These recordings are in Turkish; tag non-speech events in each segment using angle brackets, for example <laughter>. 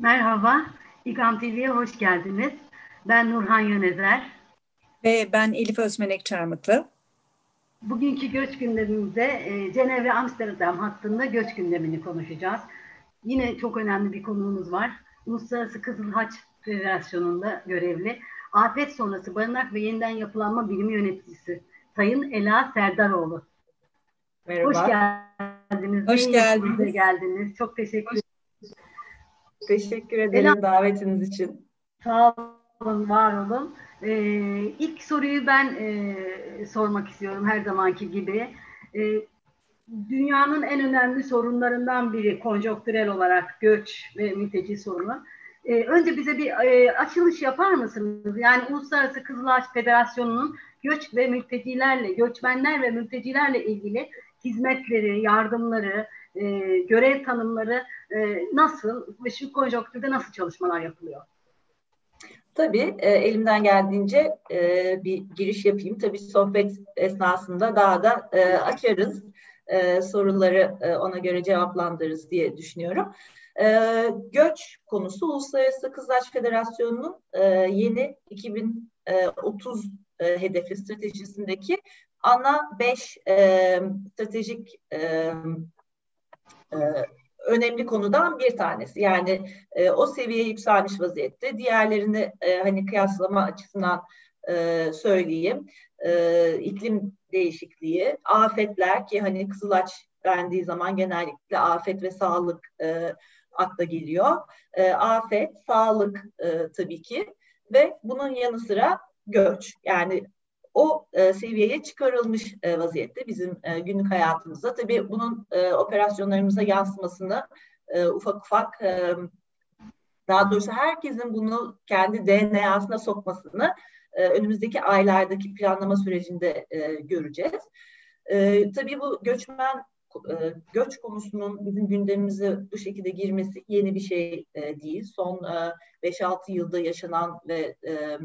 Merhaba, İGAM TV'ye hoş geldiniz. Ben Nurhan Yönezer. Ve ben Elif Özmenek Çarmıklı. Bugünkü göç gündemimizde e, Cenevre Amsterdam hattında göç gündemini konuşacağız. Yine çok önemli bir konuğumuz var. Uluslararası Kızıl Haç Federasyonu'nda görevli Afet Sonrası Barınak ve Yeniden Yapılanma Birimi Yöneticisi Sayın Ela Serdaroğlu. Merhaba. Hoş geldiniz. Hoş geldiniz. geldiniz. Çok teşekkür. Teşekkür ederim Ela, davetiniz için. Sağ olun, var olun. Ee, ilk soruyu ben e, sormak istiyorum her zamanki gibi. E, dünyanın en önemli sorunlarından biri konjonktürel olarak göç ve mülteci sorunu. E, önce bize bir e, açılış yapar mısınız? Yani Uluslararası Kızılaç Federasyonu'nun göç ve mültecilerle, göçmenler ve mültecilerle ilgili hizmetleri, yardımları, e, görev tanımları e, nasıl ve şu konjonktürde nasıl çalışmalar yapılıyor? Tabii e, elimden geldiğince e, bir giriş yapayım. Tabii sohbet esnasında daha da e, açarız. E, soruları e, ona göre cevaplandırırız diye düşünüyorum. E, göç konusu Uluslararası Kızılaç Federasyonu'nun e, yeni 2030 e, hedefi stratejisindeki ana beş e, stratejik e, önemli konudan bir tanesi. Yani e, o seviyeye yükselmiş vaziyette. Diğerlerini e, hani kıyaslama açısından e, söyleyeyim. E, iklim değişikliği, afetler ki hani Kızılaç dendiği zaman genellikle afet ve sağlık e, akla geliyor. E, afet, sağlık e, tabii ki ve bunun yanı sıra göç. Yani o e, seviyeye çıkarılmış e, vaziyette bizim e, günlük hayatımızda. Tabii bunun e, operasyonlarımıza yansımasını e, ufak ufak e, daha doğrusu herkesin bunu kendi DNA'sına sokmasını e, önümüzdeki aylardaki planlama sürecinde e, göreceğiz. E, tabii bu göçmen e, göç konusunun bizim gündemimize bu şekilde girmesi yeni bir şey e, değil. Son e, 5-6 yılda yaşanan ve e,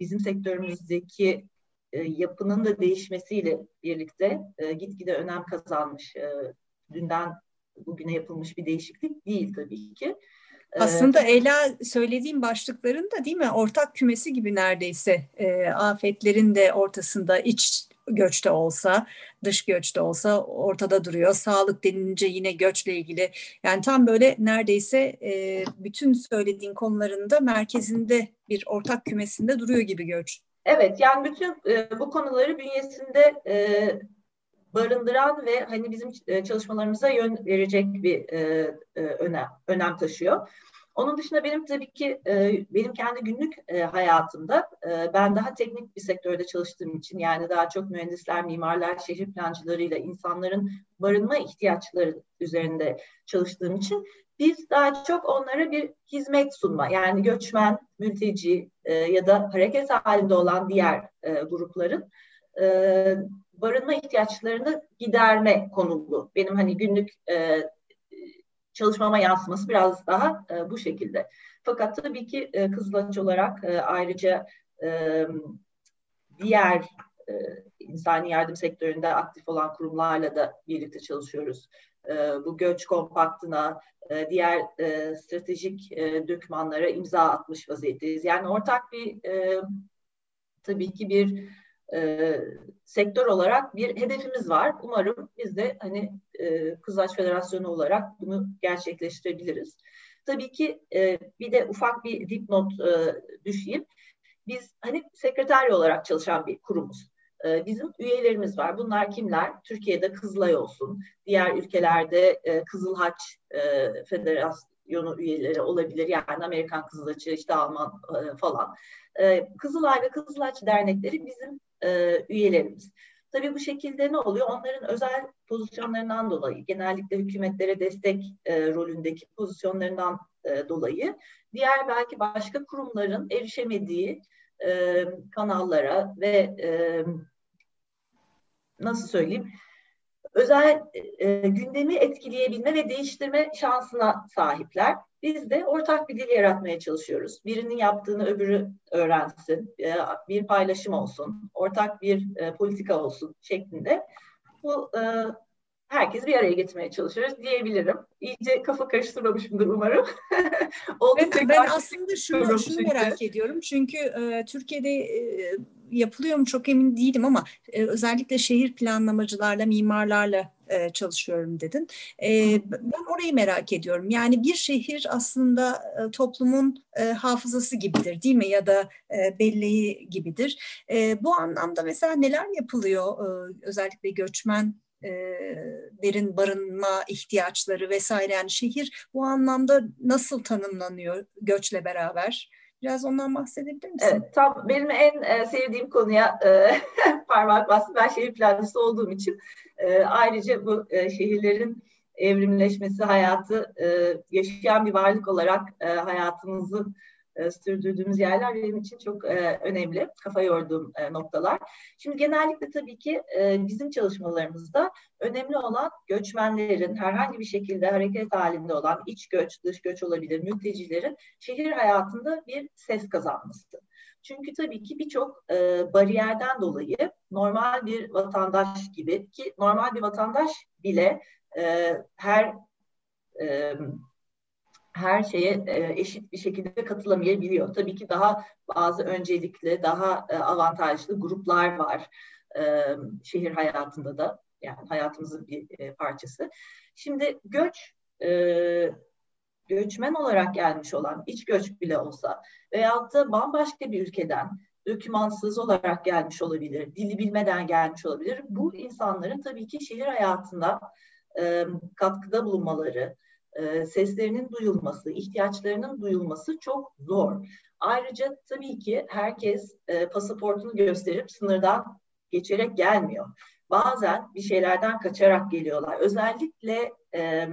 bizim sektörümüzdeki e, yapının da değişmesiyle birlikte e, gitgide önem kazanmış. E, dünden bugüne yapılmış bir değişiklik değil tabii ki. E, Aslında Ela söylediğim başlıkların da değil mi ortak kümesi gibi neredeyse e, afetlerin de ortasında iç göçte olsa, dış göçte olsa ortada duruyor. Sağlık denince yine göçle ilgili. Yani tam böyle neredeyse e, bütün söylediğin konularında merkezinde bir ortak kümesinde duruyor gibi göç. Evet yani bütün e, bu konuları bünyesinde e, barındıran ve hani bizim e, çalışmalarımıza yön verecek bir önem, önem taşıyor. Onun dışında benim tabii ki e, benim kendi günlük e, hayatımda e, ben daha teknik bir sektörde çalıştığım için yani daha çok mühendisler, mimarlar, şehir plancılarıyla insanların barınma ihtiyaçları üzerinde çalıştığım için biz daha çok onlara bir hizmet sunma yani göçmen, mülteci e, ya da hareket halinde olan diğer e, grupların e, barınma ihtiyaçlarını giderme konulu. Benim hani günlük e, çalışmama yansıması biraz daha e, bu şekilde. Fakat tabii ki e, Kızılaç olarak e, ayrıca e, diğer e, insani yardım sektöründe aktif olan kurumlarla da birlikte çalışıyoruz. E, bu göç kompaktına, e, diğer e, stratejik e, dokümanlara imza atmış vaziyetteyiz. Yani ortak bir e, tabii ki bir e, sektör olarak bir hedefimiz var. Umarım biz de hani e, Kızılaç Federasyonu olarak bunu gerçekleştirebiliriz. Tabii ki e, bir de ufak bir dipnot e, düşeyim. Biz hani sekreterya olarak çalışan bir kurumuz. E, bizim üyelerimiz var. Bunlar kimler? Türkiye'de Kızılay olsun, diğer ülkelerde e, Kızıl Haç e, Federasyonu üyeleri olabilir. Yani Amerikan Kızılaçı, işte Alman e, falan. E, Kızılay ve Kızılaç dernekleri bizim e, üyelerimiz. Tabii bu şekilde ne oluyor? Onların özel pozisyonlarından dolayı, genellikle hükümetlere destek e, rolündeki pozisyonlarından e, dolayı, diğer belki başka kurumların erişemediği e, kanallara ve e, nasıl söyleyeyim, özel e, gündemi etkileyebilme ve değiştirme şansına sahipler. Biz de ortak bir dil yaratmaya çalışıyoruz. Birinin yaptığını öbürü öğrensin, e, bir paylaşım olsun, ortak bir e, politika olsun şeklinde. Bu e, herkes bir araya getirmeye çalışıyoruz diyebilirim. İyice kafa karıştırmamışımdır umarım. <laughs> evet, ben aslında şunu, şunu merak ediyorum. Çünkü e, Türkiye'de e, yapılıyor mu çok emin değilim ama e, özellikle şehir planlamacılarla, mimarlarla e, çalışıyorum dedin. E, ben orayı merak ediyorum. Yani bir şehir aslında e, toplumun e, hafızası gibidir değil mi? Ya da e, belleği gibidir. E, bu anlamda mesela neler yapılıyor e, özellikle göçmen derin barınma ihtiyaçları vesaire yani şehir bu anlamda nasıl tanımlanıyor göçle beraber? Biraz ondan bahsedebilir misin? Evet, tam benim en e, sevdiğim konuya e, <laughs> parmak bastım. Ben şehir plancısı olduğum için e, ayrıca bu e, şehirlerin evrimleşmesi, hayatı e, yaşayan bir varlık olarak e, hayatımızı e, sürdürdüğümüz yerler benim için çok e, önemli. Kafa yorduğum e, noktalar. Şimdi genellikle tabii ki e, bizim çalışmalarımızda önemli olan göçmenlerin herhangi bir şekilde hareket halinde olan iç göç, dış göç olabilir, mültecilerin şehir hayatında bir ses kazanması. Çünkü tabii ki birçok e, bariyerden dolayı normal bir vatandaş gibi ki normal bir vatandaş bile e, her e, her şeye e, eşit bir şekilde katılamayabiliyor. Tabii ki daha bazı öncelikli, daha e, avantajlı gruplar var e, şehir hayatında da. Yani hayatımızın bir parçası. Şimdi göç, göçmen olarak gelmiş olan, iç göç bile olsa veyahut da bambaşka bir ülkeden dökümansız olarak gelmiş olabilir, dili bilmeden gelmiş olabilir. Bu insanların tabii ki şehir hayatında katkıda bulunmaları, e, seslerinin duyulması, ihtiyaçlarının duyulması çok zor. Ayrıca tabii ki herkes e, pasaportunu gösterip sınırdan geçerek gelmiyor. Bazen bir şeylerden kaçarak geliyorlar. Özellikle e,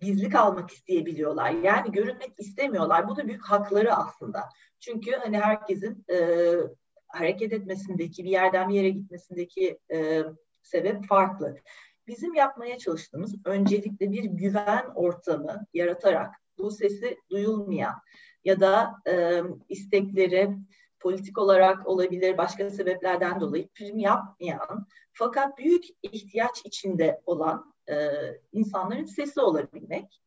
gizli kalmak isteyebiliyorlar. Yani görünmek istemiyorlar. Bu da büyük hakları aslında. Çünkü hani herkesin e, hareket etmesindeki, bir yerden bir yere gitmesindeki e, sebep farklı. Bizim yapmaya çalıştığımız öncelikle bir güven ortamı yaratarak bu sesi duyulmayan ya da e, istekleri politik olarak olabilir başka sebeplerden dolayı prim yapmayan fakat büyük ihtiyaç içinde olan e, insanların sesi olabilmek.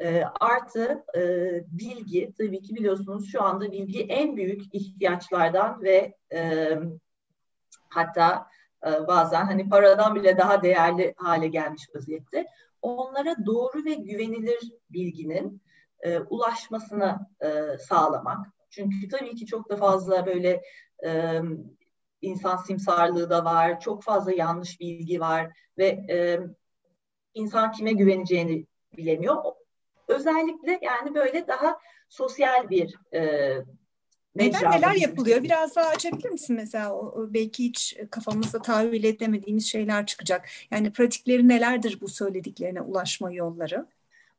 E, artı e, bilgi, tabii ki biliyorsunuz şu anda bilgi en büyük ihtiyaçlardan ve e, hatta bazen hani paradan bile daha değerli hale gelmiş vaziyette. Onlara doğru ve güvenilir bilginin e, ulaşmasına e, sağlamak. Çünkü tabii ki çok da fazla böyle e, insan simsarlığı da var, çok fazla yanlış bilgi var ve e, insan kime güveneceğini bilemiyor. Özellikle yani böyle daha sosyal bir e, Neler neler yapılıyor? Biraz daha açabilir misin mesela? O, o belki hiç kafamızda tahayyül edemediğimiz şeyler çıkacak. Yani pratikleri nelerdir bu söylediklerine ulaşma yolları?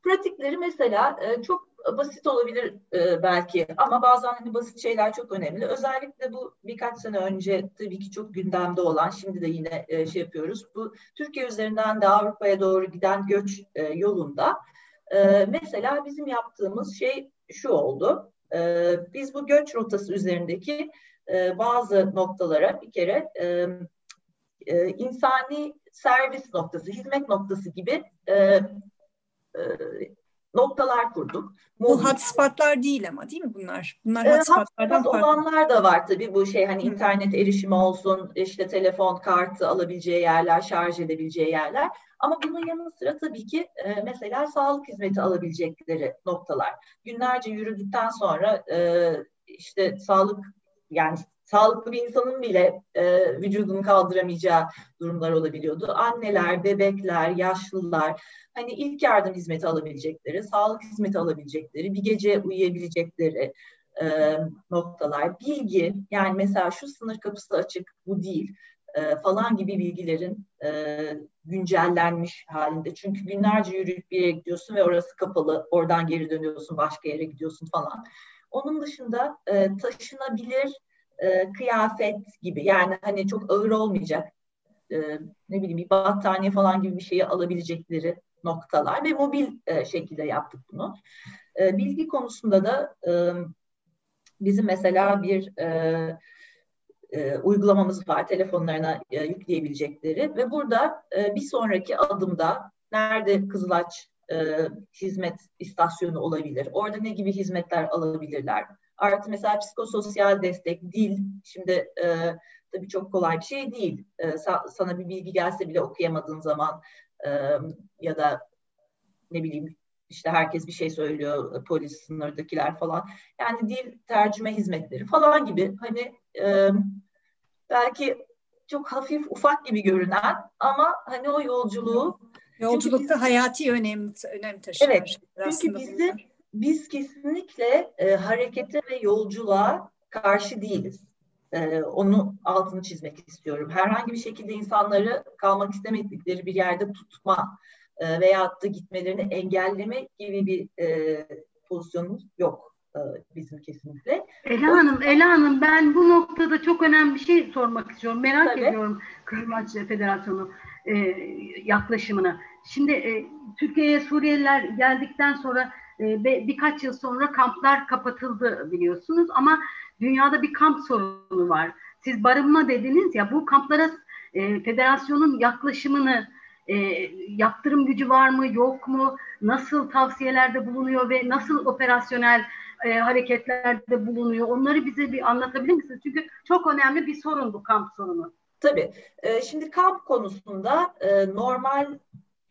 Pratikleri mesela e, çok basit olabilir e, belki ama bazen hani basit şeyler çok önemli. Özellikle bu birkaç sene önce tabii ki çok gündemde olan, şimdi de yine e, şey yapıyoruz. Bu Türkiye üzerinden de Avrupa'ya doğru giden göç yolunda mesela bizim yaptığımız şey şu oldu. E, biz bu göç rotası üzerindeki e, bazı noktalara bir kere e, e, insani servis noktası, hizmet noktası gibi e, e, noktalar kurduk. Bu hotspotlar değil ama değil mi bunlar? Bunlar e, hotspotlardan hotspot farklı. olanlar da var tabii bu şey hani Hı. internet erişimi olsun, işte telefon kartı alabileceği yerler, şarj edebileceği yerler. Ama bunun yanı sıra tabii ki e, mesela sağlık hizmeti alabilecekleri noktalar. Günlerce yürüdükten sonra e, işte sağlık yani sağlıklı bir insanın bile e, vücudunu kaldıramayacağı durumlar olabiliyordu. Anneler, bebekler, yaşlılar hani ilk yardım hizmeti alabilecekleri, sağlık hizmeti alabilecekleri, bir gece uyuyabilecekleri e, noktalar, bilgi yani mesela şu sınır kapısı açık, bu değil e, falan gibi bilgilerin e, güncellenmiş halinde. Çünkü günlerce yürüyüp bir yere gidiyorsun ve orası kapalı, oradan geri dönüyorsun, başka yere gidiyorsun falan. Onun dışında e, taşınabilir e, kıyafet gibi yani hani çok ağır olmayacak e, ne bileyim bir battaniye falan gibi bir şeyi alabilecekleri noktalar ve mobil e, şekilde yaptık bunu. E, bilgi konusunda da e, bizim mesela bir e, e, uygulamamız var telefonlarına e, yükleyebilecekleri ve burada e, bir sonraki adımda nerede Kızılaç e, hizmet istasyonu olabilir, orada ne gibi hizmetler alabilirler. Artı mesela psikososyal destek, dil, şimdi e, tabii çok kolay bir şey değil. E, sa- sana bir bilgi gelse bile okuyamadığın zaman e, ya da ne bileyim işte herkes bir şey söylüyor, polis, sınırdakiler falan. Yani dil tercüme hizmetleri falan gibi hani e, belki çok hafif ufak gibi görünen ama hani o yolculuğu Yolculukta biz, hayati önem, önem taşıyor. Evet, çünkü bizi, biz kesinlikle e, harekete ve yolculuğa karşı değiliz. E, onu altını çizmek istiyorum. Herhangi bir şekilde insanları kalmak istemedikleri bir yerde tutma e, veyahut da gitmelerini engelleme gibi bir e, pozisyonumuz yok e, bizim kesinlikle. Ela Hanım, Ela Hanım ben bu noktada çok önemli bir şey sormak istiyorum. Merak Tabii. ediyorum Kızılmaç Federasyonu e, yaklaşımını. Şimdi e, Türkiye'ye Suriyeliler geldikten sonra e, be, birkaç yıl sonra kamplar kapatıldı biliyorsunuz ama dünyada bir kamp sorunu var. Siz barınma dediniz ya bu kamplara e, federasyonun yaklaşımını e, yaptırım gücü var mı yok mu nasıl tavsiyelerde bulunuyor ve nasıl operasyonel e, hareketlerde bulunuyor onları bize bir anlatabilir misiniz? Çünkü çok önemli bir sorun bu kamp sorunu. Tabii. E, şimdi kamp konusunda e, normal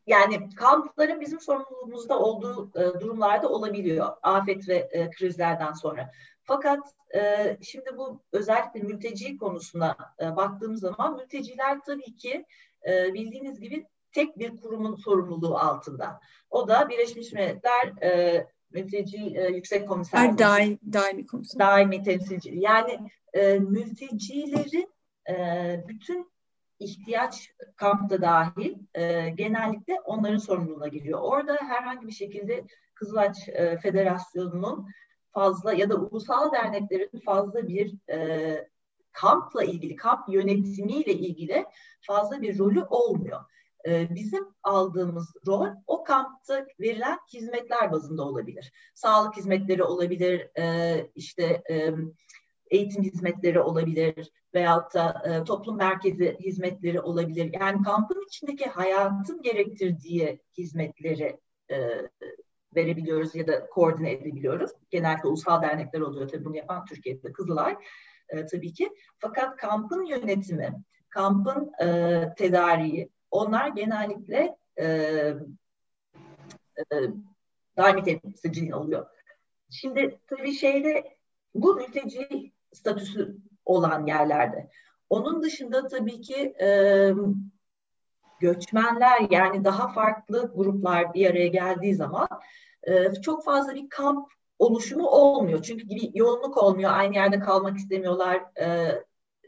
yani kampların bizim sorumluluğumuzda olduğu e, durumlarda olabiliyor afet ve e, krizlerden sonra. Fakat e, şimdi bu özellikle mülteci konusuna e, baktığımız zaman mülteciler tabii ki e, bildiğiniz gibi tek bir kurumun sorumluluğu altında. O da Birleşmiş Milletler e, Mülteci e, Yüksek Komiser. Daim, daimi komiser. Daimi temsilci. Yani e, mültecilerin e, bütün ihtiyaç kampta dahil e, genellikle onların sorumluluğuna giriyor. Orada herhangi bir şekilde Kızılaç e, Federasyonu'nun fazla ya da ulusal derneklerin fazla bir e, kampla ilgili, kamp yönetimiyle ilgili fazla bir rolü olmuyor. E, bizim aldığımız rol o kampta verilen hizmetler bazında olabilir. Sağlık hizmetleri olabilir, e, işte e, eğitim hizmetleri olabilir veyahut da e, toplum merkezi hizmetleri olabilir. Yani kampın içindeki hayatın gerektirdiği hizmetleri e, verebiliyoruz ya da koordine edebiliyoruz. Genellikle ulusal dernekler oluyor tabii bunu yapan Türkiye'de Kızılay e, tabii ki. Fakat kampın yönetimi, kampın e, tedariği onlar genellikle e, e, daimi temsilciliğin oluyor. Şimdi tabii şeyde bu mülteci statüsü olan yerlerde. Onun dışında tabii ki e, göçmenler yani daha farklı gruplar bir araya geldiği zaman e, çok fazla bir kamp oluşumu olmuyor. Çünkü bir yoğunluk olmuyor. Aynı yerde kalmak istemiyorlar. E,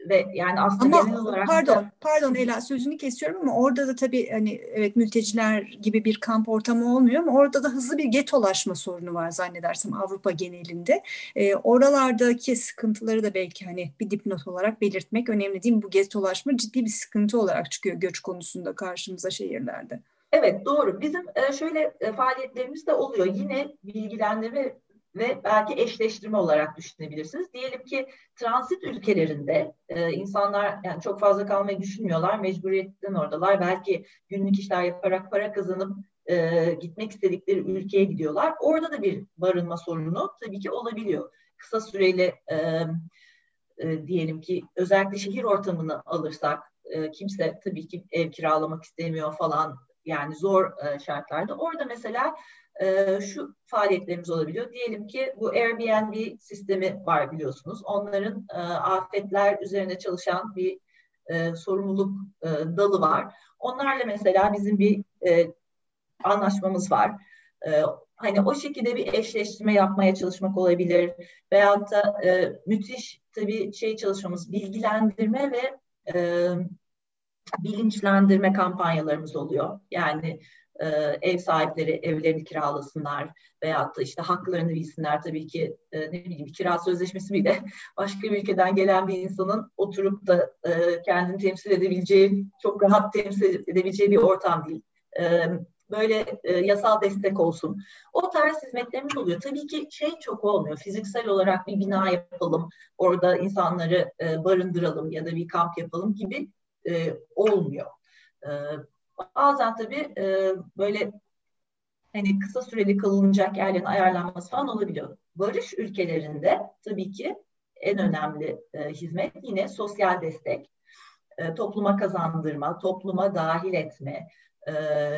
ve yani aslında ama genel olarak pardon da... pardon Ela sözünü kesiyorum ama orada da tabii hani evet mülteciler gibi bir kamp ortamı olmuyor ama orada da hızlı bir getolaşma sorunu var zannedersem Avrupa genelinde. E, oralardaki sıkıntıları da belki hani bir dipnot olarak belirtmek önemli değil mi? Bu getolaşma ciddi bir sıkıntı olarak çıkıyor göç konusunda karşımıza şehirlerde. Evet doğru. Bizim e, şöyle e, faaliyetlerimiz de oluyor. Yine bilgilendirme ve belki eşleştirme olarak düşünebilirsiniz. Diyelim ki transit ülkelerinde e, insanlar yani çok fazla kalmayı düşünmüyorlar, mecburiyetten oradalar. Belki günlük işler yaparak para kazanıp e, gitmek istedikleri ülkeye gidiyorlar. Orada da bir barınma sorunu tabii ki olabiliyor. Kısa süreli e, e, diyelim ki özellikle şehir ortamını alırsak e, kimse tabii ki ev kiralamak istemiyor falan yani zor e, şartlarda. Orada mesela e, şu faaliyetlerimiz olabiliyor. Diyelim ki bu Airbnb sistemi var biliyorsunuz. Onların e, afetler üzerine çalışan bir e, sorumluluk e, dalı var. Onlarla mesela bizim bir e, anlaşmamız var. E, hani o şekilde bir eşleştirme yapmaya çalışmak olabilir. Veyahut da e, müthiş tabii şey çalışmamız bilgilendirme ve e, bilinçlendirme kampanyalarımız oluyor. Yani e, ev sahipleri evlerini kiralasınlar veyahut da işte haklarını bilsinler tabii ki e, ne bileyim bir kira sözleşmesi bile <laughs> başka bir ülkeden gelen bir insanın oturup da e, kendini temsil edebileceği çok rahat temsil edebileceği bir ortam değil. Böyle yasal destek olsun. O tarz hizmetlerimiz oluyor. Tabii ki şey çok olmuyor. Fiziksel olarak bir bina yapalım, orada insanları e, barındıralım ya da bir kamp yapalım gibi olmuyor. Bazen tabii e, böyle hani kısa süreli kalınacak yerlerin ayarlanması falan olabiliyor. Barış ülkelerinde tabii ki en önemli e, hizmet yine sosyal destek, e, topluma kazandırma, topluma dahil etme, e,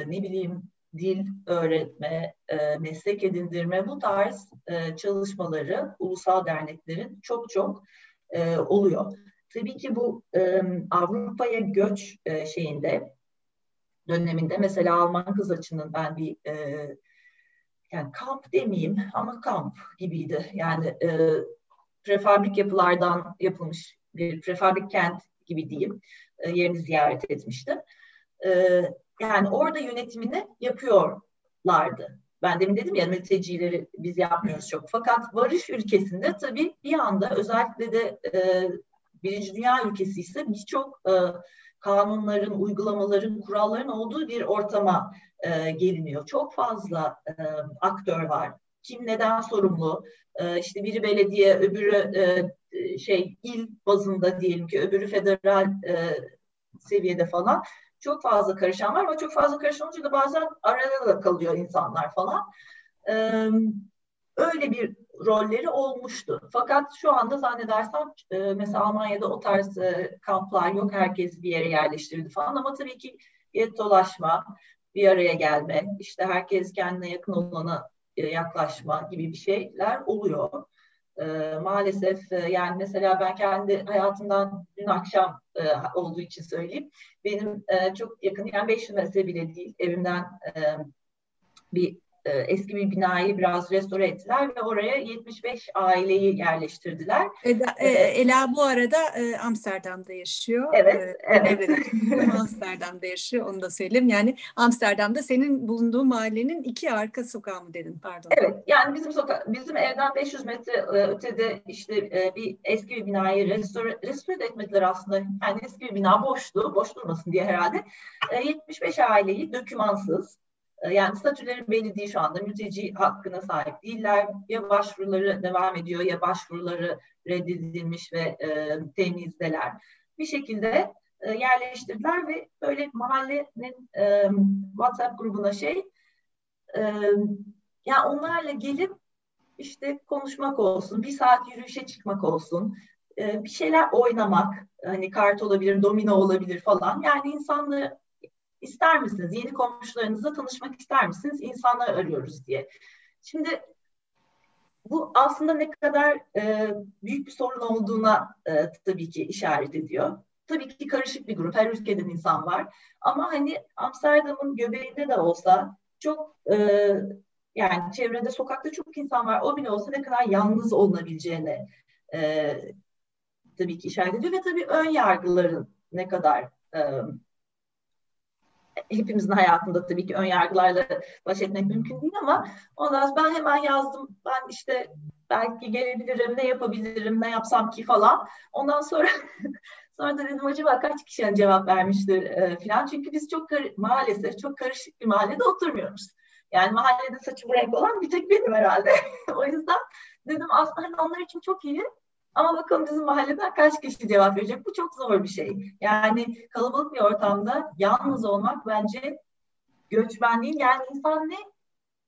ne bileyim dil öğretme, e, meslek edindirme bu tarz e, çalışmaları ulusal derneklerin çok çok e, oluyor. Tabii ki bu e, Avrupa'ya göç e, şeyinde döneminde mesela Alman kız açının ben bir e, yani kamp demeyeyim ama kamp gibiydi. Yani e, prefabrik yapılardan yapılmış bir prefabrik kent gibi diyeyim e, yerini ziyaret etmiştim. E, yani orada yönetimini yapıyorlardı. Ben demin dedim ya mültecileri biz yapmıyoruz çok. Fakat varış ülkesinde tabii bir anda özellikle de e, Birinci Dünya ülkesi ise birçok e, kanunların, uygulamaların, kuralların olduğu bir ortama e, geliniyor. Çok fazla e, aktör var. Kim neden sorumlu? E, işte biri belediye, öbürü e, şey il bazında diyelim ki, öbürü federal e, seviyede falan. Çok fazla karışan var ama çok fazla karışan olunca da bazen arada da kalıyor insanlar falan. E, öyle bir rolleri olmuştu. Fakat şu anda zannedersem e, mesela Almanya'da o tarz e, kamplar yok. Herkes bir yere yerleştirildi falan ama tabii ki dolaşma, bir araya gelme, işte herkes kendine yakın olana e, yaklaşma gibi bir şeyler oluyor. E, maalesef e, yani mesela ben kendi hayatımdan dün akşam e, olduğu için söyleyeyim. Benim e, çok yakın yani 500 metre bile değil evimden e, bir e, eski bir binayı biraz restore ettiler ve oraya 75 aileyi yerleştirdiler. Eda, e, Ela bu arada e, Amsterdam'da yaşıyor. Evet, e, evet. evet. Amsterdam'da yaşıyor onu da söyleyeyim. Yani Amsterdam'da senin bulunduğun mahallenin iki arka sokağı mı dedin pardon. Evet yani bizim soka bizim evden 500 metre e, ötede işte e, bir eski bir binayı restore, restore etmediler aslında. Yani eski bir bina boştu, boş durmasın diye herhalde. E, 75 aileyi dökümansız yani statüleri belli değil şu anda. Mülteci hakkına sahip değiller. Ya başvuruları devam ediyor ya başvuruları reddedilmiş ve e, temizdeler. Bir şekilde e, yerleştirdiler ve böyle mahallenin e, WhatsApp grubuna şey e, yani onlarla gelip işte konuşmak olsun, bir saat yürüyüşe çıkmak olsun, e, bir şeyler oynamak, hani kart olabilir, domino olabilir falan. Yani insanları ister misiniz? Yeni komşularınızla tanışmak ister misiniz? İnsanlar arıyoruz diye. Şimdi bu aslında ne kadar e, büyük bir sorun olduğuna e, tabii ki işaret ediyor. Tabii ki karışık bir grup, her ülkeden insan var. Ama hani Amsterdam'ın göbeğinde de olsa çok e, yani çevrede, sokakta çok insan var. O bile olsa ne kadar yalnız olunabileceğine e, tabii ki işaret ediyor. Ve tabii ön yargıların ne kadar e, hepimizin hayatında tabii ki ön yargılarla baş etmek mümkün değil ama ondan ben hemen yazdım. Ben işte belki gelebilirim, ne yapabilirim, ne yapsam ki falan. Ondan sonra <laughs> sonra da dedim acaba kaç kişi cevap vermiştir e, falan. Çünkü biz çok maalesef çok karışık bir mahallede oturmuyoruz. Yani mahallede saçı renk olan bir tek benim herhalde. <laughs> o yüzden dedim aslında hani onlar için çok iyi ama bakalım bizim mahalleden kaç kişi cevap verecek? Bu çok zor bir şey. Yani kalabalık bir ortamda yalnız olmak bence göçmenliğin yani insan ne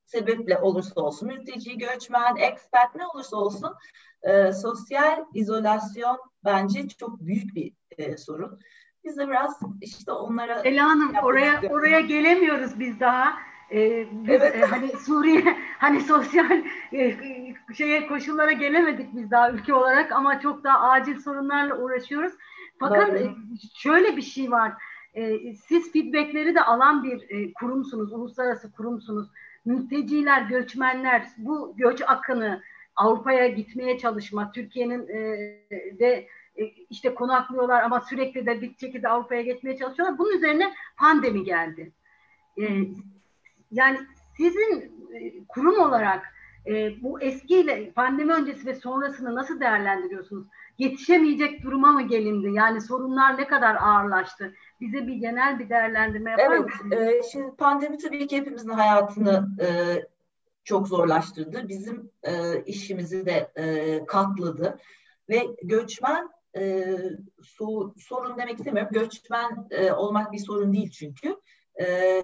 sebeple olursa olsun, mülteci, göçmen, expat ne olursa olsun e, sosyal izolasyon bence çok büyük bir e, sorun. Biz de biraz işte onlara... Ela Hanım oraya, oraya gelemiyoruz biz daha. Ee, biz, evet. e, hani Suriye <laughs> hani sosyal e, şeye koşullara gelemedik biz daha ülke olarak ama çok daha acil sorunlarla uğraşıyoruz. Fakat e, şöyle bir şey var. E, siz feedbackleri de alan bir e, kurumsunuz, uluslararası kurumsunuz. Mülteciler, göçmenler bu göç akını Avrupa'ya gitmeye çalışma, Türkiye'nin e, de e, işte konaklıyorlar ama sürekli de bir şekilde Avrupa'ya geçmeye çalışıyorlar. Bunun üzerine pandemi geldi. E, yani sizin e, kurum olarak E, bu eskiyle pandemi öncesi ve sonrasını nasıl değerlendiriyorsunuz? Yetişemeyecek duruma mı gelindi? Yani sorunlar ne kadar ağırlaştı? Bize bir genel bir değerlendirme yapar evet, mısınız? Evet, şimdi pandemi tabii ki hepimizin hayatını e, çok zorlaştırdı. Bizim e, işimizi de e, katladı ve göçmen e, so, sorun demek istemiyorum. Göçmen e, olmak bir sorun değil çünkü. E,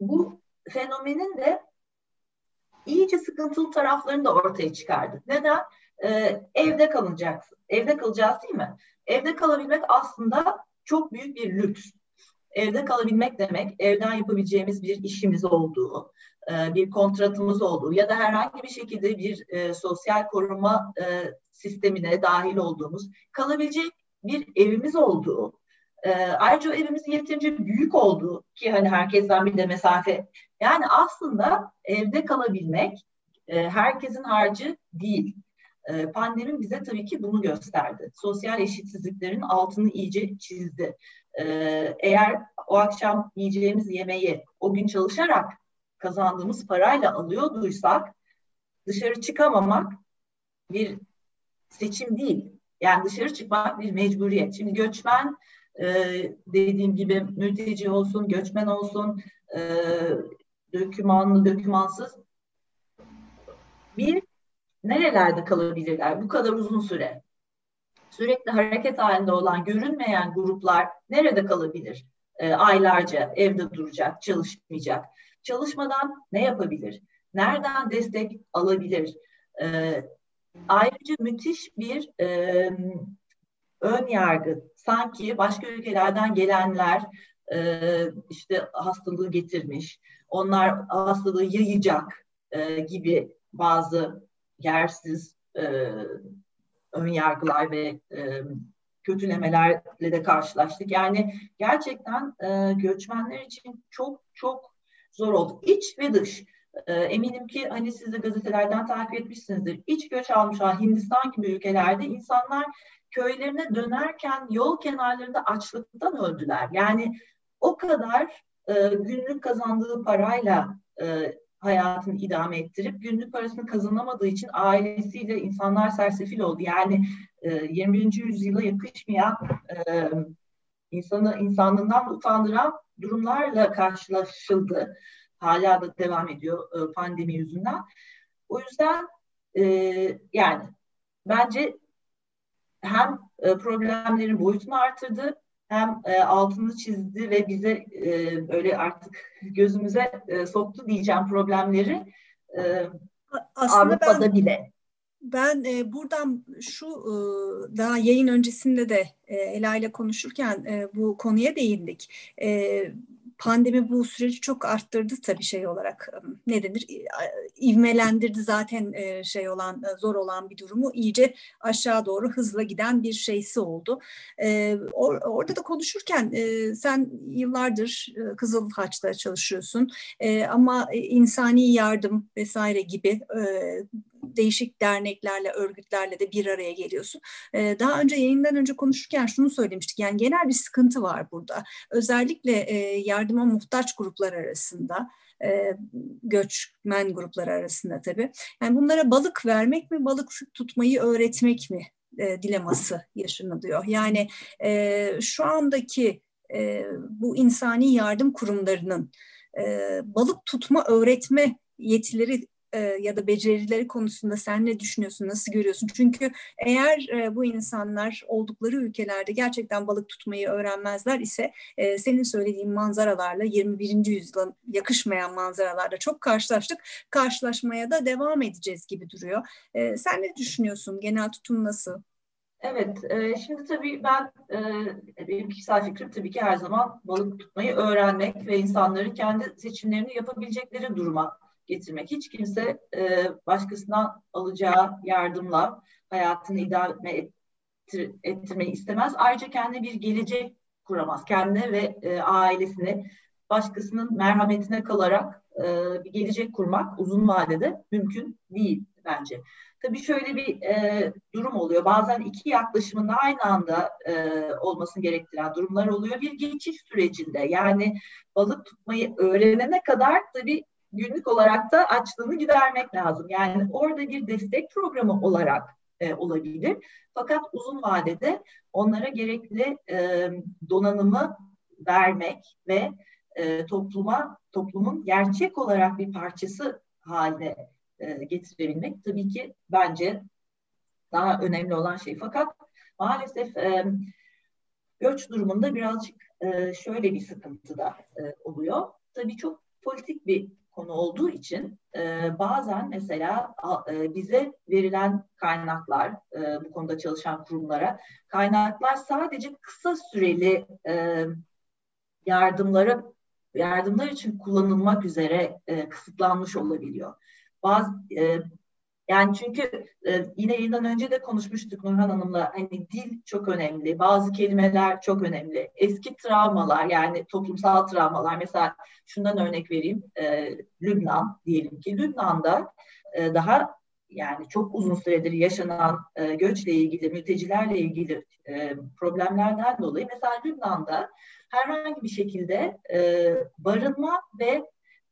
bu fenomenin de iyice sıkıntılı taraflarını da ortaya çıkardı. Neden? Ee, evde kalacaksın. Evde kalacağız değil mi? Evde kalabilmek aslında çok büyük bir lüks. Evde kalabilmek demek evden yapabileceğimiz bir işimiz olduğu, e, bir kontratımız olduğu ya da herhangi bir şekilde bir e, sosyal koruma e, sistemine dahil olduğumuz, kalabilecek bir evimiz olduğu, e, ayrıca evimizin yeterince büyük olduğu ki hani herkesten bir de mesafe. Yani aslında evde kalabilmek e, herkesin harcı değil. E, pandemi bize tabii ki bunu gösterdi. Sosyal eşitsizliklerin altını iyice çizdi. E, eğer o akşam yiyeceğimiz yemeği o gün çalışarak kazandığımız parayla alıyorduysak dışarı çıkamamak bir seçim değil. Yani dışarı çıkmak bir mecburiyet. Şimdi göçmen e, dediğim gibi mülteci olsun, göçmen olsun, e, dökümanlı, dökümansız bir nerelerde kalabilirler bu kadar uzun süre? Sürekli hareket halinde olan görünmeyen gruplar nerede kalabilir? E, aylarca evde duracak, çalışmayacak. Çalışmadan ne yapabilir? Nereden destek alabilir? E, ayrıca müthiş bir e, ön yargı. Sanki başka ülkelerden gelenler e, işte hastalığı getirmiş, onlar hastalığı yayacak e, gibi bazı yersiz e, ön yargılar ve e, kötülemelerle de karşılaştık. Yani gerçekten e, göçmenler için çok çok zor oldu. İç ve dış. E, eminim ki hani siz de gazetelerden takip etmişsinizdir. İç göç almış olan Hindistan gibi ülkelerde insanlar köylerine dönerken yol kenarlarında açlıktan öldüler. Yani o kadar e, günlük kazandığı parayla e, hayatını idame ettirip günlük parasını kazanamadığı için ailesiyle insanlar sersefil oldu. Yani e, 21. yüzyıla yakışmayan e, insanı insanlığından utandıran durumlarla karşılaşıldı. Hala da devam ediyor e, pandemi yüzünden. O yüzden e, yani bence hem e, problemlerin boyutunu artırdı hem e, altını çizdi ve bize e, böyle artık gözümüze e, soktu diyeceğim problemleri e, Aslında Avrupa'da ben, bile. Ben e, buradan şu e, daha yayın öncesinde de e, Ela ile konuşurken e, bu konuya değindik. E, pandemi bu süreci çok arttırdı tabii şey olarak ne denir ivmelendirdi zaten şey olan zor olan bir durumu iyice aşağı doğru hızla giden bir şeysi oldu. Orada da konuşurken sen yıllardır Kızıl Haç'ta çalışıyorsun ama insani yardım vesaire gibi değişik derneklerle, örgütlerle de bir araya geliyorsun. E, daha önce yayından önce konuşurken şunu söylemiştik. Yani genel bir sıkıntı var burada. Özellikle e, yardıma muhtaç gruplar arasında e, göçmen grupları arasında tabii. Yani bunlara balık vermek mi, balık tutmayı öğretmek mi e, dileması yaşanılıyor. Yani e, şu andaki e, bu insani yardım kurumlarının e, balık tutma öğretme yetileri e, ya da becerileri konusunda sen ne düşünüyorsun, nasıl görüyorsun? Çünkü eğer e, bu insanlar oldukları ülkelerde gerçekten balık tutmayı öğrenmezler ise e, senin söylediğin manzaralarla 21. yüzyıla yakışmayan manzaralarla çok karşılaştık. Karşılaşmaya da devam edeceğiz gibi duruyor. Sen ne düşünüyorsun? Genel tutum nasıl? Evet, şimdi tabii ben, e, benim kişisel fikrim tabii ki her zaman balık tutmayı öğrenmek ve insanların kendi seçimlerini yapabilecekleri duruma getirmek. Hiç kimse e, başkasından alacağı yardımla hayatını idame ettir, ettirmeyi istemez. Ayrıca kendi bir gelecek kuramaz. Kendine ve e, ailesine başkasının merhametine kalarak e, bir gelecek kurmak uzun vadede mümkün değil bence. Tabii şöyle bir e, durum oluyor. Bazen iki yaklaşımın da aynı anda e, olmasını gerektiren durumlar oluyor. Bir geçiş sürecinde yani balık tutmayı öğrenene kadar tabii günlük olarak da açlığını gidermek lazım. Yani orada bir destek programı olarak e, olabilir. Fakat uzun vadede onlara gerekli e, donanımı vermek ve e, topluma toplumun gerçek olarak bir parçası haline e, getirebilmek tabii ki bence daha önemli olan şey. Fakat maalesef e, göç durumunda birazcık e, şöyle bir sıkıntı da e, oluyor. Tabii çok politik bir konu olduğu için e, bazen mesela e, bize verilen kaynaklar, e, bu konuda çalışan kurumlara kaynaklar sadece kısa süreli e, yardımlara yardımlar için kullanılmak üzere e, kısıtlanmış olabiliyor. Bazı e, yani çünkü e, yine yayından önce de konuşmuştuk Nurhan Hanım'la hani dil çok önemli, bazı kelimeler çok önemli. Eski travmalar yani toplumsal travmalar mesela şundan örnek vereyim. E, Lübnan diyelim ki Lübnan'da e, daha yani çok uzun süredir yaşanan e, göçle ilgili, mültecilerle ilgili e, problemlerden dolayı mesela Lübnan'da herhangi bir şekilde e, barınma ve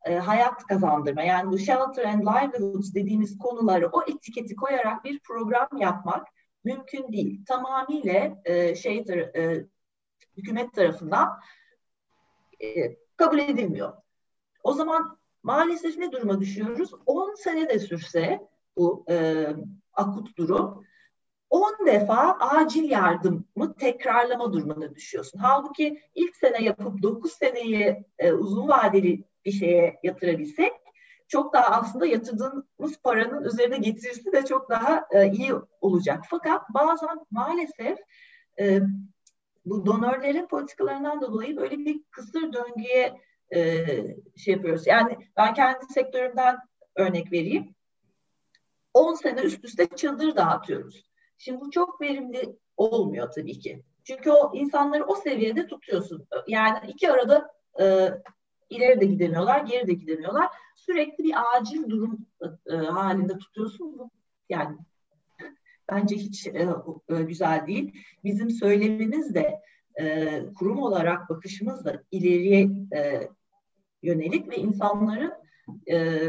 e, hayat kazandırma yani bu shelter and livelihoods dediğimiz konuları o etiketi koyarak bir program yapmak mümkün değil. Tamamıyla e, şey e, hükümet tarafından e, kabul edilmiyor. O zaman maalesef ne duruma düşüyoruz? 10 sene de sürse bu e, akut durum 10 defa acil yardımı tekrarlama durumuna düşüyorsun. Halbuki ilk sene yapıp 9 seneyi e, uzun vadeli bir şeye yatırabilsek çok daha aslında yatırdığımız paranın üzerine getirisi de çok daha e, iyi olacak. Fakat bazen maalesef e, bu donörlerin politikalarından dolayı böyle bir kısır döngüye e, şey yapıyoruz. Yani ben kendi sektörümden örnek vereyim. 10 sene üst üste çadır dağıtıyoruz. Şimdi bu çok verimli olmuyor tabii ki. Çünkü o insanları o seviyede tutuyorsun. Yani iki arada e, ileri de gidemiyorlar, geri de gidemiyorlar. Sürekli bir acil durum e, halinde tutuyorsun. Bu yani bence hiç e, e, güzel değil. Bizim söylemimiz de e, kurum olarak bakışımız da ileriye e, yönelik ve insanların e,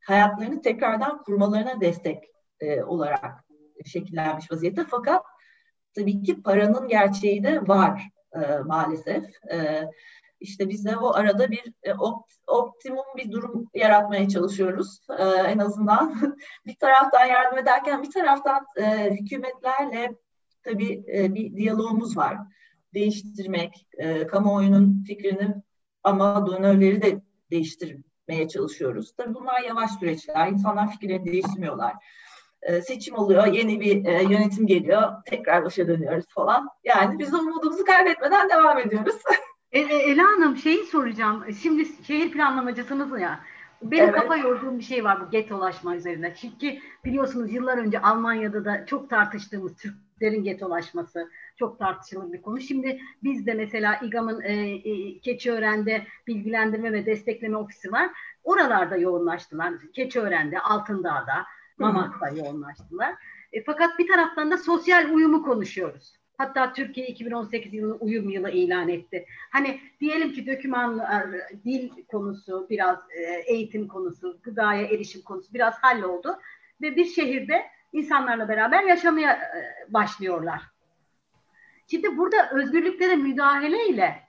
hayatlarını tekrardan kurmalarına destek e, olarak şekillenmiş vaziyette. Fakat tabii ki paranın gerçeği de var e, maalesef. E, işte biz de o arada bir e, optimum bir durum yaratmaya çalışıyoruz. E, en azından <laughs> bir taraftan yardım ederken bir taraftan e, hükümetlerle tabii e, bir diyalogumuz var. Değiştirmek, e, kamuoyunun fikrini ama donörleri de değiştirmeye çalışıyoruz. Tabii bunlar yavaş süreçler. İnsanlar fikirlerini değiştirmiyorlar. E, seçim oluyor, yeni bir e, yönetim geliyor, tekrar başa dönüyoruz falan. Yani biz umudumuzu kaybetmeden devam ediyoruz. <laughs> E, e, Ela Hanım şeyi soracağım. Şimdi şehir planlamacısınız ya. Benim evet. kafa yorduğum bir şey var bu getolaşma üzerine. Çünkü biliyorsunuz yıllar önce Almanya'da da çok tartıştığımız Türklerin getolaşması çok tartışılı bir konu. Şimdi biz de mesela İGAM'ın e, e, Keçiören'de bilgilendirme ve destekleme ofisi var. Oralarda yoğunlaştılar. Keçiören'de, Altındağ'da, Mamak'ta yoğunlaştılar. E, fakat bir taraftan da sosyal uyumu konuşuyoruz. Hatta Türkiye 2018 yılını uyum yılı ilan etti. Hani diyelim ki döküman dil konusu, biraz e, eğitim konusu, gıdaya erişim konusu biraz halloldu. Ve bir şehirde insanlarla beraber yaşamaya e, başlıyorlar. Şimdi burada özgürlüklere müdahale ile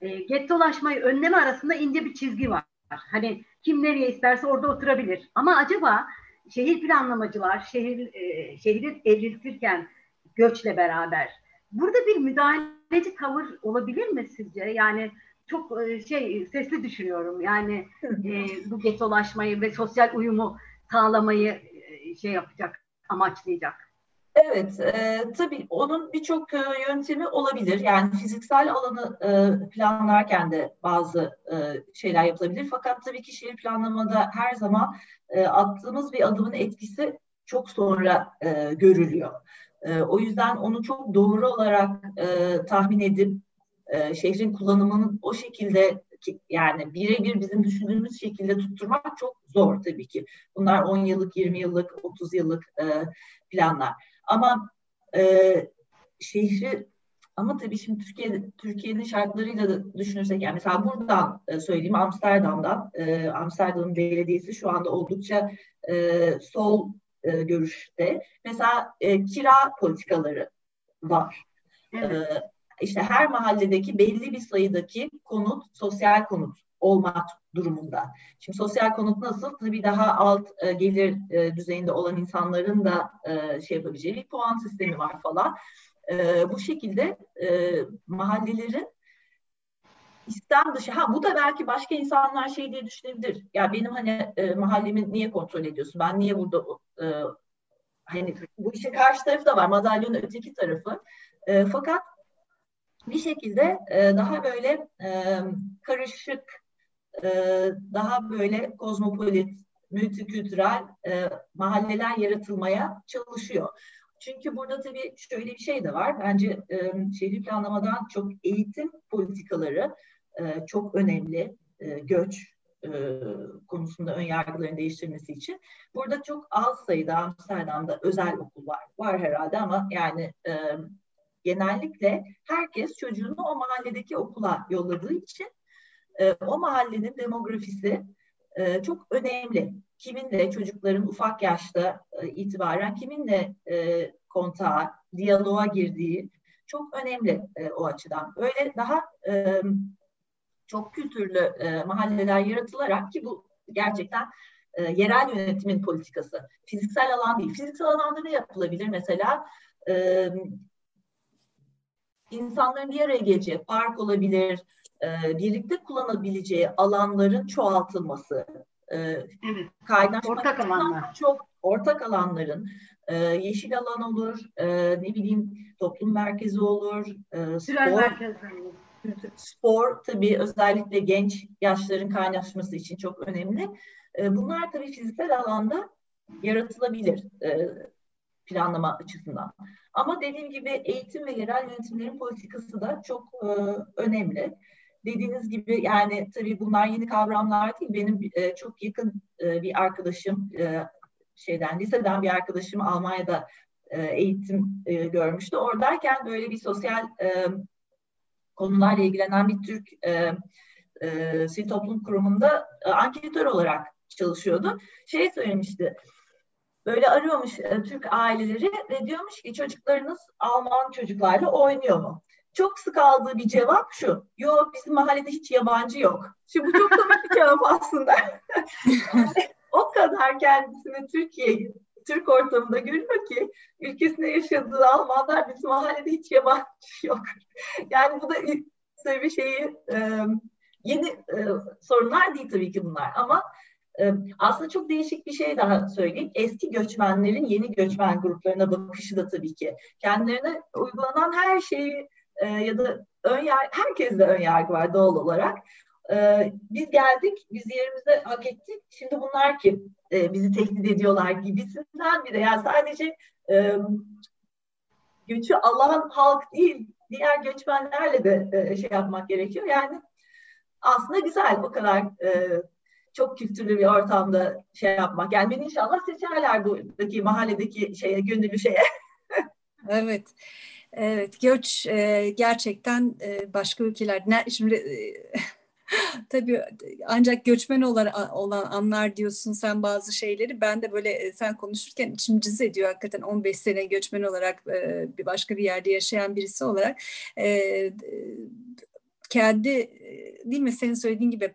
e, gettolaşmayı önleme arasında ince bir çizgi var. Hani kim nereye isterse orada oturabilir. Ama acaba şehir planlamacılar şehir e, şehri evriltirken göçle beraber burada bir müdahaleci tavır olabilir mi sizce? Yani çok e, şey sesli düşünüyorum. Yani e, bu getolaşmayı ve sosyal uyumu sağlamayı e, şey yapacak, amaçlayacak. Evet, e, tabii onun birçok e, yöntemi olabilir. Yani fiziksel alanı e, planlarken de bazı e, şeyler yapılabilir. Fakat tabii ki şehir planlamada her zaman e, attığımız bir adımın etkisi çok sonra e, görülüyor. E, o yüzden onu çok doğru olarak e, tahmin edip e, şehrin kullanımının o şekilde yani birebir bizim düşündüğümüz şekilde tutturmak çok zor tabii ki. Bunlar 10 yıllık, 20 yıllık, 30 yıllık e, planlar. Ama e, şehri Ama tabii şimdi Türkiye Türkiye'nin şartlarıyla da düşünürsek yani mesela buradan e, söyleyeyim Amsterdam'dan e, Amsterdam'ın belediyesi şu anda oldukça e, sol e, görüşte. Mesela e, kira politikaları var. Evet. E, işte her mahalledeki belli bir sayıdaki konut sosyal konut olmak durumunda. Şimdi sosyal konut nasıl? Tabii daha alt e, gelir e, düzeyinde olan insanların da e, şey yapabileceği bir puan sistemi var falan. E, bu şekilde e, mahallelerin İstem dışı, ha bu da belki başka insanlar şey diye düşünebilir. Ya benim hani e, mahallemi niye kontrol ediyorsun? Ben niye burada e, hani bu işin karşı tarafı da var, madalyonun öteki tarafı. E, fakat bir şekilde e, daha böyle e, karışık, e, daha böyle kozmopolit, multikültürel e, mahalleler yaratılmaya çalışıyor. Çünkü burada tabii şöyle bir şey de var. Bence e, şehir planlamadan çok eğitim politikaları e, çok önemli. E, göç e, konusunda ön yargıların değiştirmesi için. Burada çok az sayıda Amsterdam'da özel okul var. Var herhalde ama yani e, genellikle herkes çocuğunu o mahalledeki okula yolladığı için e, o mahallenin demografisi e, çok önemli. Kiminle çocukların ufak yaşta e, itibaren kiminle e, kontağa, diyaloğa girdiği çok önemli e, o açıdan. Böyle daha e, çok kültürlü e, mahalleler yaratılarak ki bu gerçekten e, yerel yönetimin politikası. Fiziksel alan değil. Fiziksel alanda ne yapılabilir? Mesela e, insanların bir araya geleceği park olabilir, e, birlikte kullanabileceği alanların çoğaltılması. E, evet. Kaynaşmak ortak alanlar. Çok ortak alanların e, yeşil alan olur, e, ne bileyim toplum merkezi olur, e, spor, spor tabii özellikle genç yaşların kaynaşması için çok önemli. E, bunlar tabii fiziksel alanda yaratılabilir e, planlama açısından. Ama dediğim gibi eğitim ve yerel yönetimlerin politikası da çok e, önemli. Dediğiniz gibi yani tabii bunlar yeni kavramlar değil. Benim e, çok yakın bir arkadaşım şeyden liseden bir arkadaşım Almanya'da eğitim görmüştü. Oradayken böyle bir sosyal konularla ilgilenen bir Türk e, e, sivil toplum kurumunda e, anketör olarak çalışıyordu. Şey söylemişti, böyle arıyormuş e, Türk aileleri ve diyormuş ki çocuklarınız Alman çocuklarla oynuyor mu? Çok sık aldığı bir cevap şu. Yok bizim mahallede hiç yabancı yok. Şimdi bu çok komik bir cevap aslında. <laughs> o kadar kendisini Türkiye Türk ortamında görüyor ki ülkesinde yaşadığı Almanlar bizim mahallede hiç yabancı yok. <laughs> Yani bu da tabii şeyi e, yeni e, sorunlar değil tabii ki bunlar ama e, aslında çok değişik bir şey daha söyleyeyim. Eski göçmenlerin yeni göçmen gruplarına bakışı da tabii ki. Kendilerine uygulanan her şeyi ya da ön yargı, herkeste ön yargı var doğal olarak. E, biz geldik, biz yerimize hak ettik. Şimdi bunlar ki e, bizi tehdit ediyorlar gibisinden bir de yani sadece e, göçü alan halk değil, diğer göçmenlerle de e, şey yapmak gerekiyor. Yani aslında güzel bu kadar e, çok kültürlü bir ortamda şey yapmak. Yani beni inşallah seçerler buradaki mahalledeki şeye, gönüllü şeye. <laughs> evet. Evet, göç e, gerçekten e, başka ülkeler. Ne, şimdi e, Tabii ancak göçmen olan, olan anlar diyorsun sen bazı şeyleri. Ben de böyle e, sen konuşurken içim cız ediyor hakikaten 15 sene göçmen olarak e, bir başka bir yerde yaşayan birisi olarak. E, kendi değil mi senin söylediğin gibi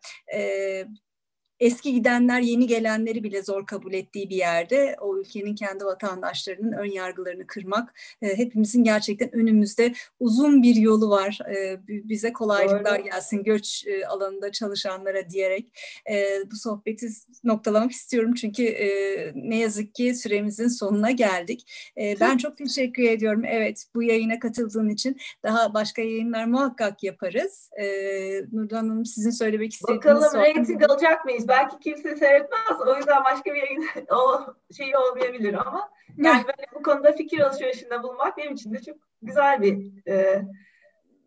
eski gidenler yeni gelenleri bile zor kabul ettiği bir yerde o ülkenin kendi vatandaşlarının ön yargılarını kırmak e, hepimizin gerçekten önümüzde uzun bir yolu var. E, bize kolaylıklar Doğru. gelsin göç e, alanında çalışanlara diyerek e, bu sohbeti noktalamak istiyorum çünkü e, ne yazık ki süremizin sonuna geldik. E, ben çok teşekkür ediyorum. Evet bu yayına katıldığın için daha başka yayınlar muhakkak yaparız. E, Nurdan Hanım sizin söylemek istediğiniz Bakalım reyting alacak mıyız? Belki kimse seyretmez. O yüzden başka bir yayın <laughs> o şeyi olmayabilir ama yani böyle bu konuda fikir alışverişinde bulunmak benim için de çok güzel bir e,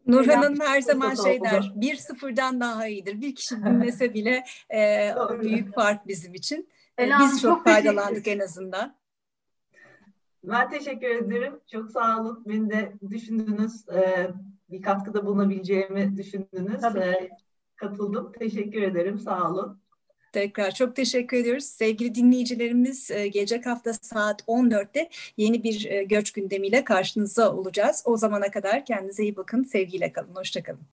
Nurhan'ın her zaman şey der, bir sıfırdan daha iyidir. Bir kişi <laughs> dinlese bile e, büyük fark bizim için. E, biz çok, çok faydalandık en azından. Ben teşekkür ederim. Çok sağ olun. Beni de düşündünüz. E, bir katkıda bulunabileceğimi düşündünüz. E, katıldım. Teşekkür ederim. Sağ olun. Tekrar çok teşekkür ediyoruz. Sevgili dinleyicilerimiz e, gelecek hafta saat 14'te yeni bir e, göç gündemiyle karşınızda olacağız. O zamana kadar kendinize iyi bakın. Sevgiyle kalın. Hoşçakalın.